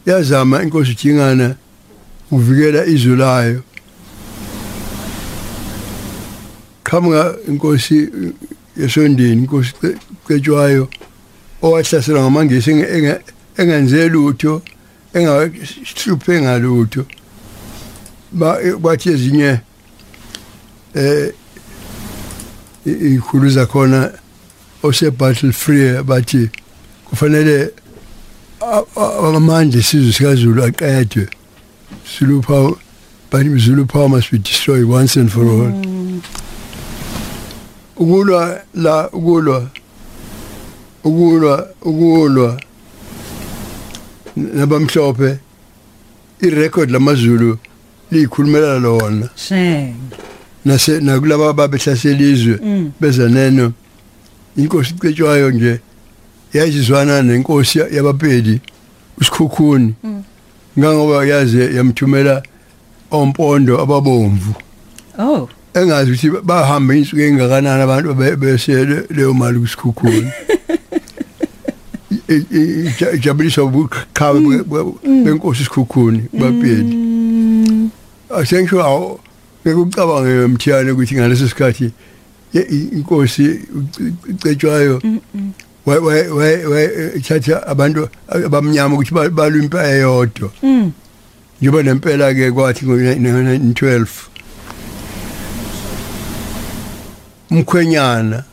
yazama inkosi udingane uvikela izwe layo. Qhamuka inkosi yesondini inkosi Ce- cetshwayo owahlaselwa ngamangisi enge- enge- engenze lutho engahluphe ngalutho ba bathi ezinye eh i- ikhulu zakhona ose battle free bathi kufanele a- a- amandla esizwe sikaZulu aqedwe. Zulu power but Zulu power must be destroyed once and for all ukulwa la ukulwa ukulwa ukulwa nabamhlophe irecord lamazulu likhulumela lona Sheng. nase nakulaba babehlasela Mm. beza neno inkosi icetshwayo nje yayizizwana nenkosi yabapedi usikhukhuni Mm. Ngangoba yaze yamthumela ompondo ababomvu. Oh. engazi ukuthi bahamba insuku engakanani abantu be- bese leyo mali kusikhukhuni. Ubuqhawe bwe- bwe- benkosi isikhukhuni bapedi asengisho awo ngekucabange mthiyane ukuthi ngaleso sikhathi ye- i- inkosi icetshwayo wayithatha abantu abamnyama ukuthi ba- balwe impela eyodwa Mm. njengoba nempela ke kwathi ngo-1912 umkhwenyana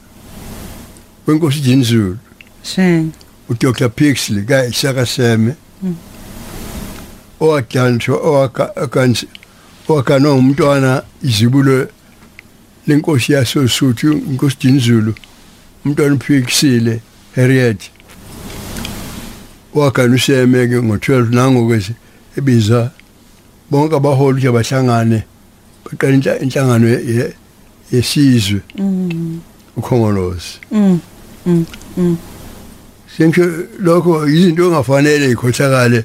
wenkosi Jinzulu Sheng. uDr Pixley kaIshaka Seme Mm. owadlaniswa owakansi wakanwa umntwana izibulo lenkosi yasosuthu inkosi Dinzulu umntwana uphikisile Harriet wakana useme ke ngo12 nangokwesi ebiza bonke abaholi nje bahlangane baqala inhla- inhlangano ye- ye- yesizwe Mm. ukhongolosi Mm. Mm. Sengisho lokho izinto ongafanele ikhothakale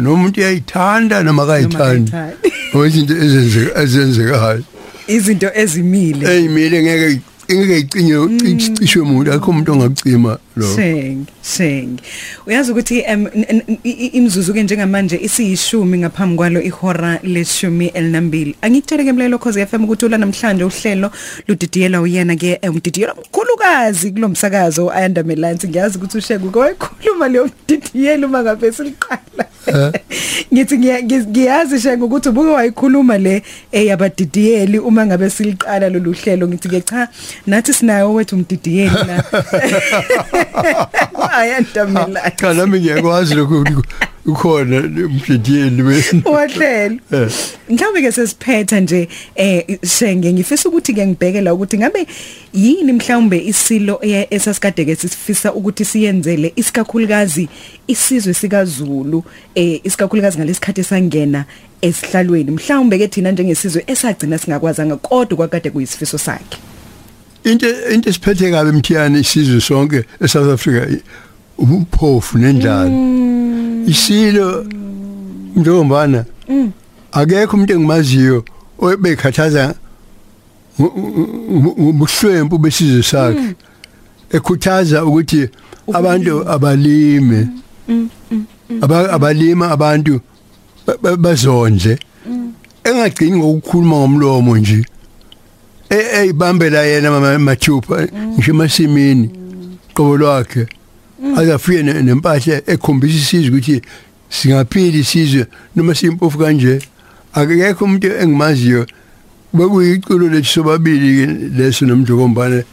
noma umuntu uyayithanda noma akayithandi ngoba izinto ezenzeka ezenzekayo Izinto ezimile. eyimile ngeke ngeke icinye icishwe umuntu akho umuntu ongakucima lo Sheng, sheng. Uyazi ukuthi em, n- n- i- i- imzuzu ke njengamanje isiyishumi ngaphambi kwalo ihora leshumi elinambili. Angikutshele ke mlelo cause FM ukuthi ula namhlanje uhlelo ludidiyela uyena ke eh, umdidiyela omkhulukazi kulomsakazo ayanda melansi ngiyazi ukuthi usheke koyikhuluma leyo mdidiyela uma ngabe siliqala. [LAUGHS] Ngithi ngiya- ngiz- ngiyazi sheke ukuthi ubuke wayikhuluma le eyabadidiyeli uma ngabe siliqala lolu hlelo. Ngithi ke cha nathi sinayo wethu umdidiyeli la. [LAUGHS] [LAUGHS] ayandamela cha nami ngiyakwazi lokho ukhona umdidiyeli wahlelo [LAUGHS] Eh. mhlawumbe ke sesiphetha nje eh shenge ngifisa ukuthi ke ngibhekela ukuthi ngabe yini mhlawumbe isilo e- esasikade ke sifisa ukuthi siyenzele isikakhulukazi isizwe sikaZulu eh isikakhulukazi ngalesikhathi sangena esihlalweni. Mhlawumbe ke thina njengesizwe esagcina singakwazanga kodwa kwakade kuyisifiso sakhe. Into into esiphethe kabi emthiyane isizwe sonke eSouth Africa ubuphofu nendlala. Isilo njengombana akekho umuntu engimaziyo obekhathaza ubuhlwempu besizwe sakhe ekhuthaza ukuthi abantu abalime. Aba- abalima abantu ba- ba- bazondle. Engagcini ngokukhuluma ngomlomo nje Eh, eyibambela yena mama mathupha ngisho emasimini qobo lwakhe. Azafike ne- nempahla ekhombisa isizwe ukuthi singaphili isizwe noma simpofu kanje. Akekho umuntu engimaziyo bekuyiculo lethu sobabili leso nomjokombane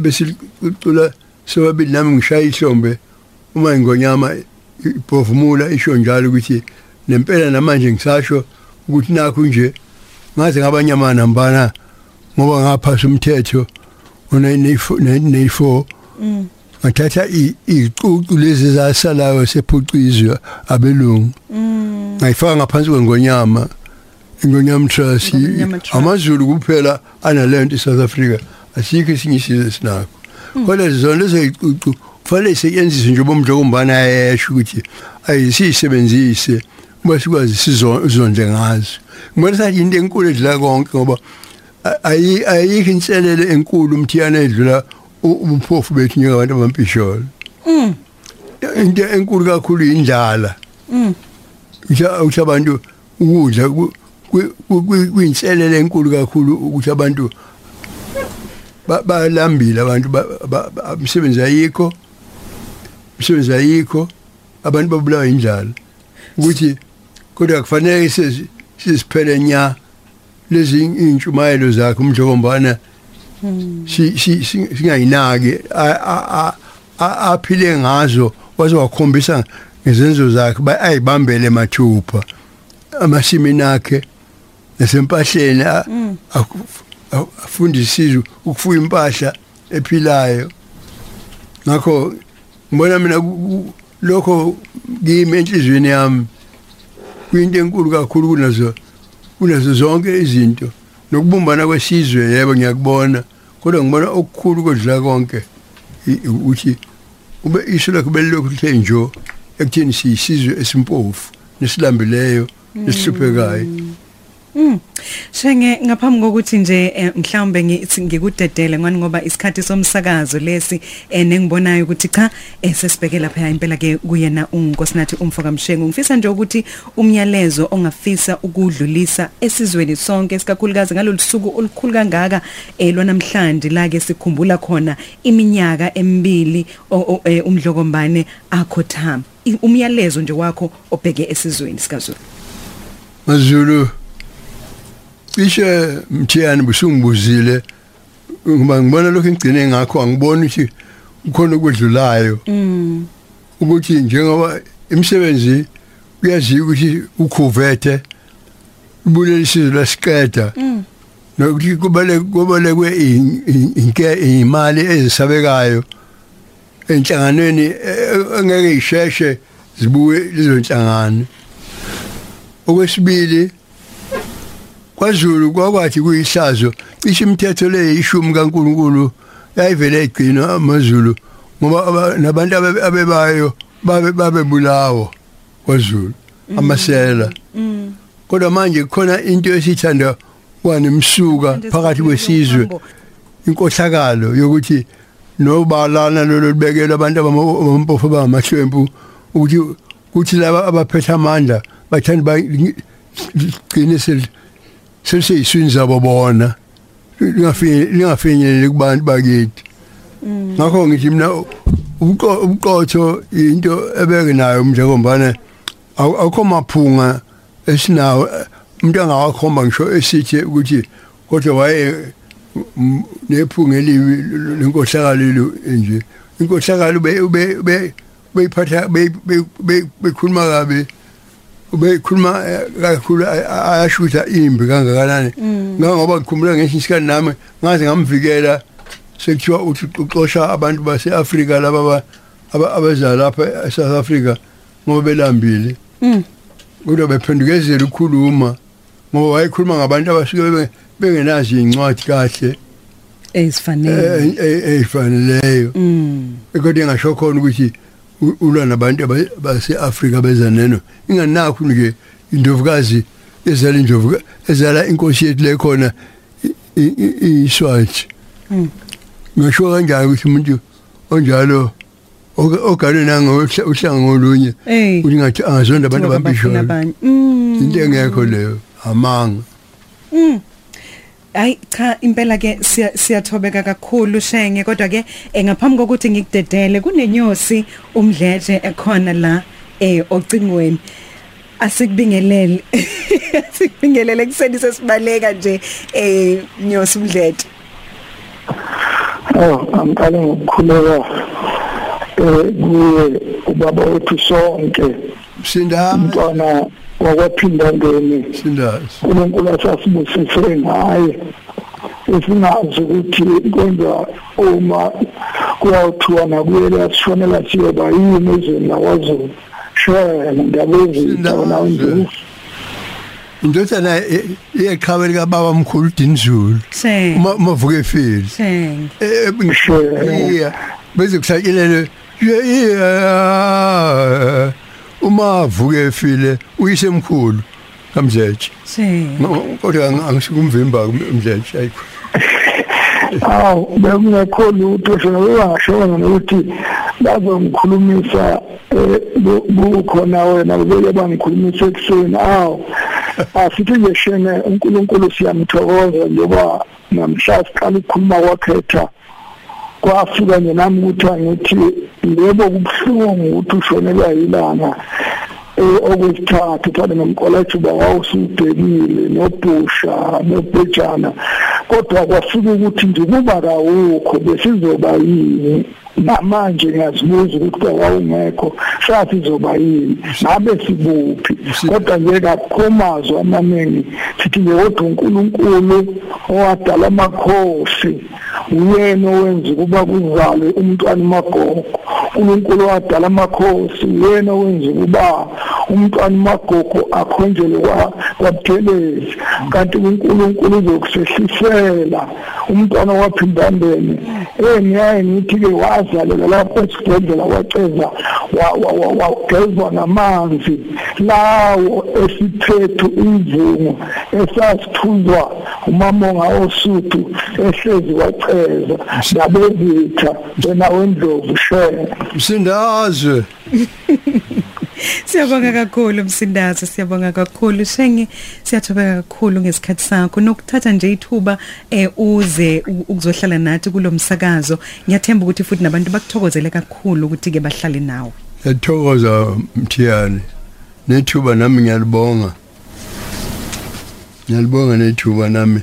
besicula sobabili nami ngishaya ihlombe. Uma ingonyama iphofumula isho njalo ukuthi nempela namanje ngisasho ukuthi nakho nje ngaze ngabanyama nambana ngoba ngaphasa umthetho ngo-1994 ngathatha i- icucu lezi zasalayo sephucizwe abelungu. Ngayifaka ngaphansi kwengonyama ingonyama trust. Ingonyama Trust. amazulu kuphela analento eSouth Africa asikho esinye isizwe sinakho kodwa zona lezo icucu kufanele isetshenziswe nje bomjokombana ayesho ukuthi ayisisebenzise uma sikwazi sizondle ngazo. Ngibona sathi into enkulu edlula konke ngoba a- ayi- ayikho inselele enkulu umthiyana edlula u- ubuphofu bethu njengabantu abampisholo Mm. into enkulu kakhulu indlala Mm. ukuthi abantu ukudla ku- ku- ku- ku- kuyinselele enkulu kakhulu ukuthi abantu ba- balambile abantu ba- ba- ba- umsebenzi ayikho umsebenzi ayikho abantu babulawa indlala ukuthi kodwa kufanele sizi- siziphele nya lezi intshumayelo zakhe si- singayinaki a- a- a- a- aphile ngazo waze wakhombisa ngezenzo zakhe ba- ayibambele mathupha. Amasimini akhe nasempahleni a- afundisizwe ukufuya impahla ephilayo. Ngakho ngibona mina lokho kimi enhlizweni yami kuyinto enkulu kakhulu kunazo kunazo zonke izinto. Nokubumbana kwesizwe yebo ngiyakubona. Kodwa ngibona okukhulu kodlula konke. I- ukuthi ube iso lakho belilokhu lithe njo ekutheni siyisizwe esimpofu nesilambileyo nesihluphekayo. Mm. Shenge ngaphambi kokuthi nje eh, mhlawumbe ngithi ngikudedele ngani ngoba isikhathi somsakazo lesi eh, nengibonayo ukuthi cha eh, sesibheke lapha impela ke kuyena unkosinathi umfoka mshengu. Ngifisa nje ukuthi umyalezo ongafisa ukudlulisa esizweni sonke sikakhulukazi ngalolu suku olukhulu kangaka lwanamhlanje la ke sikhumbula khona iminyaka emibili umdlokombane akhothama. Umyalezo nje wakho obheke esizweni sikaZulu. Mazulu cishe mthiyani busungibuzile. Ngoba ngibona lokho engcine ngakho angiboni ukuthi kukhona okwedlulayo. Mm. ukuthi njengoba imisebenzi kuyaziwa ukuthi ukhuvethe ubulele isizwe lasiqeda. Nokuthi kubale kubalekwe inke imali ezisabekayo enhlanganweni eh, engeke isheshe zibuye lezo nhlangano. Okwesibili kwaZulu kwakwathi kuyihlazo cishe imithetho le ishumi kaNkuluNkulu yayivele igcina amaZulu ngoba aba- nabantu abe- abebayo babe babebulawo kwaZulu amasela. Kodwa manje kukhona into esithanda kwanemsuka phakathi kwesizwe. inkohlakalo yokuthi nobalana lolo libekela abantu abampofu abangamahlwempu ukuthi kuthi laba abaphethe amandla bathanda bagcine seliseyiswini zabo bona lingafinyeleli kubantu bakithi. Ngakho ngithi mina ubuqo- ubuqotho into ebeke nayo njengombana awu- awukho maphunga esinawo umuntu angawakhomba ngisho esithi ukuthi kodwa waye mm, nephunga elibi lenkohlakalelo nje. Inkohlakalo be be- be beyiphatha be- be- be- bekhuluma kabi. Ubekhuluma eh, kakhulu ay- ayashutha imbi kangakanani? Ngoba ngikhumbula ngesinye isikhathi nami ngaze ngamvikela sekuthiwa uthi uxosha abantu base-afrika laba aba- aba- abeza lapha e-south africa ngoba belambile. Kodwa bephendukezela ukukhuluma ngoba wayekhuluma ngabantu abasuke bengenazo iy'ncwadi kahle. Ezifanele. Ey'faneleyo kodwa engasho khona ukuthi ulwa nabantu aba- base-afrika beza neno inganakho nje indovukazi ezala indlovu ezala inkosi yethu le khona i- i- iyiswathi ngisho kanjalo ukuthi umuntu onjalo oga- ogalwe nangohlanga ngolunye Eh. ukuthi ngathi angazonda abantu Njengoba bafuna abambishoyo abanye. Mm. into engekho leyo amanga Ay cha impela ke siya- siyathobeka kakhulu shenge kodwa ke eh, ngaphambi kokuthi ngikudedele kunenyosi umdletshe ekhona la eh ocingweni. Asikubingelele [LAUGHS] asikubingelele kuseni sesibaleka nje eh nyosi umdletshe Oh, angiqale ngokukhuleka eh kuye ubaba wethu sonke. Sinda umntwana wakwaphindangeni sindazi uNkulunkulu asasibusise ngaye. Esingazi ukuthi kwenza uma kuyawuthiwa nakuyela sishonela siyoba yini ezweni lakwazulu. Shela ndaba ezitha nawe nje. indodana iyeqhawe likababa mkhulu dinizulu Shenge. uma uma vuka efile Shenge. iya. Bese kuhlatshelele uma avuka efile uyisemkhulu kamjeje Shenge. kodwa angisikumvimba umjeje ayikho awu bekungekho lutho shona bengashono nokuthi bazongikhulumisa eh, bu- bukhona wena beke bangikhulumisa ekuseni. Awu asithi nje shene unkulunkulu siyamthokoza njengoba namhla siqala ukukhuluma kwakhetha. Kwafika nje nami ukuthi angithi yebo kubuhlungu ukuthi ushonelwa yilanga eh, okwesithathu thana nomkolajuba wawusubhekile nobhusha nobhejana. Kodwa kwafika ukuthi nje kuba kawukho besizoba yini namanje ngiyazibuza ukuthi kwawungekho sathi izoba yini? Ngabe sibuphi? Kodwa nje kakhomazwa amaningi sithi nje kodwa unkulunkulu owadala amakhosi uyena owenza ukuba kuzalwe umntwana umagogo unkulunkulu owadala amakhosi uyena owenza ukuba umntwana umagogo akhonjelwe kwa- kwabuthelezi kanti unkulunkulu uzokusehlisela umntwana waphindandene eh ngiyaye ngithi-ke wazalela lapho esibhedlela waceza wa- wa- wa- wagezwa ngamanzi. Lawo esiphethu imvumo esasithuzwa umamonga osuthu ehlezi waceza. Nabezitha wena wendlovu shela msindazwe. [LAUGHS] Siyabonga kakhulu msindazo. Siyabonga kakhulu. Shenge siyathobeka kakhulu ngesikhathi sakho. Nokuthatha nje ithuba eh uze ukuzohlala nathi kulomsakazo ngiyathemba ukuthi futhi nabantu bakuthokozele kakhulu ukuthi ke bahlale nawe. Yathokoza mthiyane. Nethuba nami ngiyalibonga. Ngiyalibonga nethuba nami.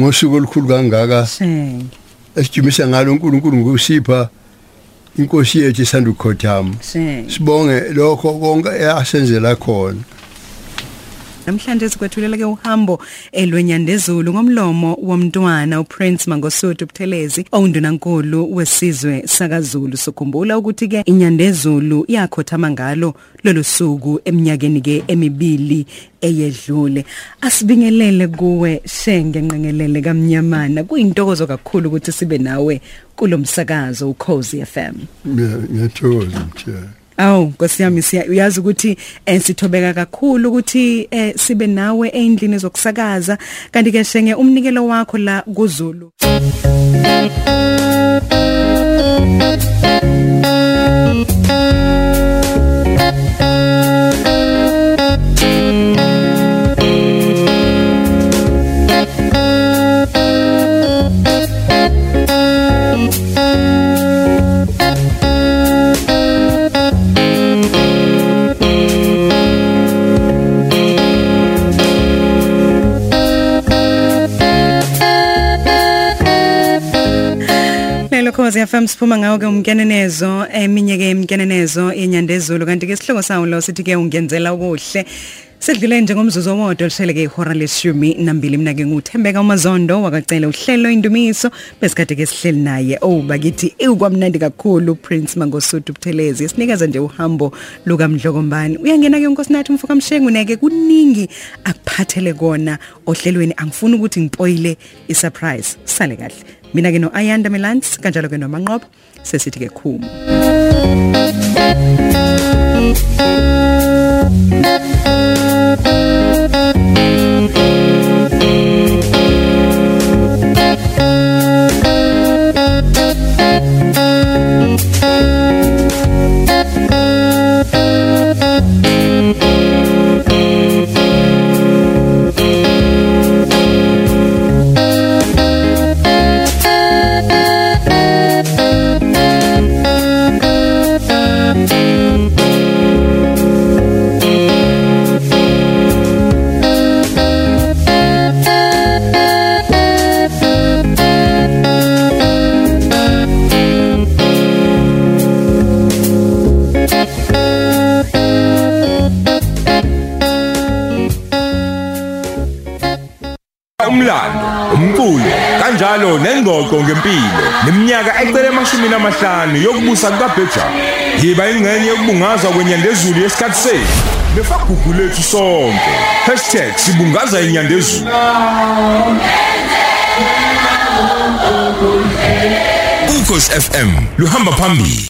Ngosuku olukhulu kangaka shenge. esijimisa ngalo uNkulunkulu ngosipha inkosi yethu isanda ukukhothama she sibonge lokho konke asenzela khona. Namhlanje sikwethulela ke uhambo elwenyandezulu ngomlomo womntwana uPrince Mangosuthu Buthelezi owundunankulu wesizwe sakaZulu. Sokhumbula ukuthi ke inyandezulu yakhothama ngalo lolu suku eminyakeni ke emibili eyedlule. Asibingelele kuwe shenge nqengelele kamnyamana. Kuyintokozo kakhulu ukuthi sibe nawe kulomsakazo uCozi FM Ngiya- ngiyathokoza mthana Aw nkosiyami siya uyazi ukuthi eh, sithobeka kakhulu ukuthi eh, sibe nawe endlini zokusakaza. Kanti ke shenge umnikelo wakho la kuZulu. Lelo khozi FM siphuma ngawo ke umkenenezo eminye ke imkenenezo yenyandezulu. Kanti ke sihloko sawo lo sithi ke ungenzela ukuhle Sidlule njengomzuzu owodwa lishele ke ihora leshumi nambili. Mina ke nguthembeka umazondo wakacela uhlelo indumiso. Besikade ke sihleli naye. Oh bakithi ikwamnandi kakhulu Prince Mangosuthu Buthelezi. Sinikeza nje uhambo luka Mdlokombani uyangena ke unkosinathi mfoka mshengu neke kuningi akuphathele kona ohlelweni. Angifuni ukuthi ngipoile isurprise. Sale kahle. Mina ke no Ayanda Milans kanjalo ke nomanqobo sesithi ke khuma umlando kanjalo nengxoxo ngempilo. Neminyaka ecele emashumi namahlanu yokubusa kukaBeja yiba ingcenye yokubungazwa kwenyandezulu yesikhathi sethu. Nefagugu lethu sonke. #sibungaza inyandezulu. Ukhosi FM luhamba phambili.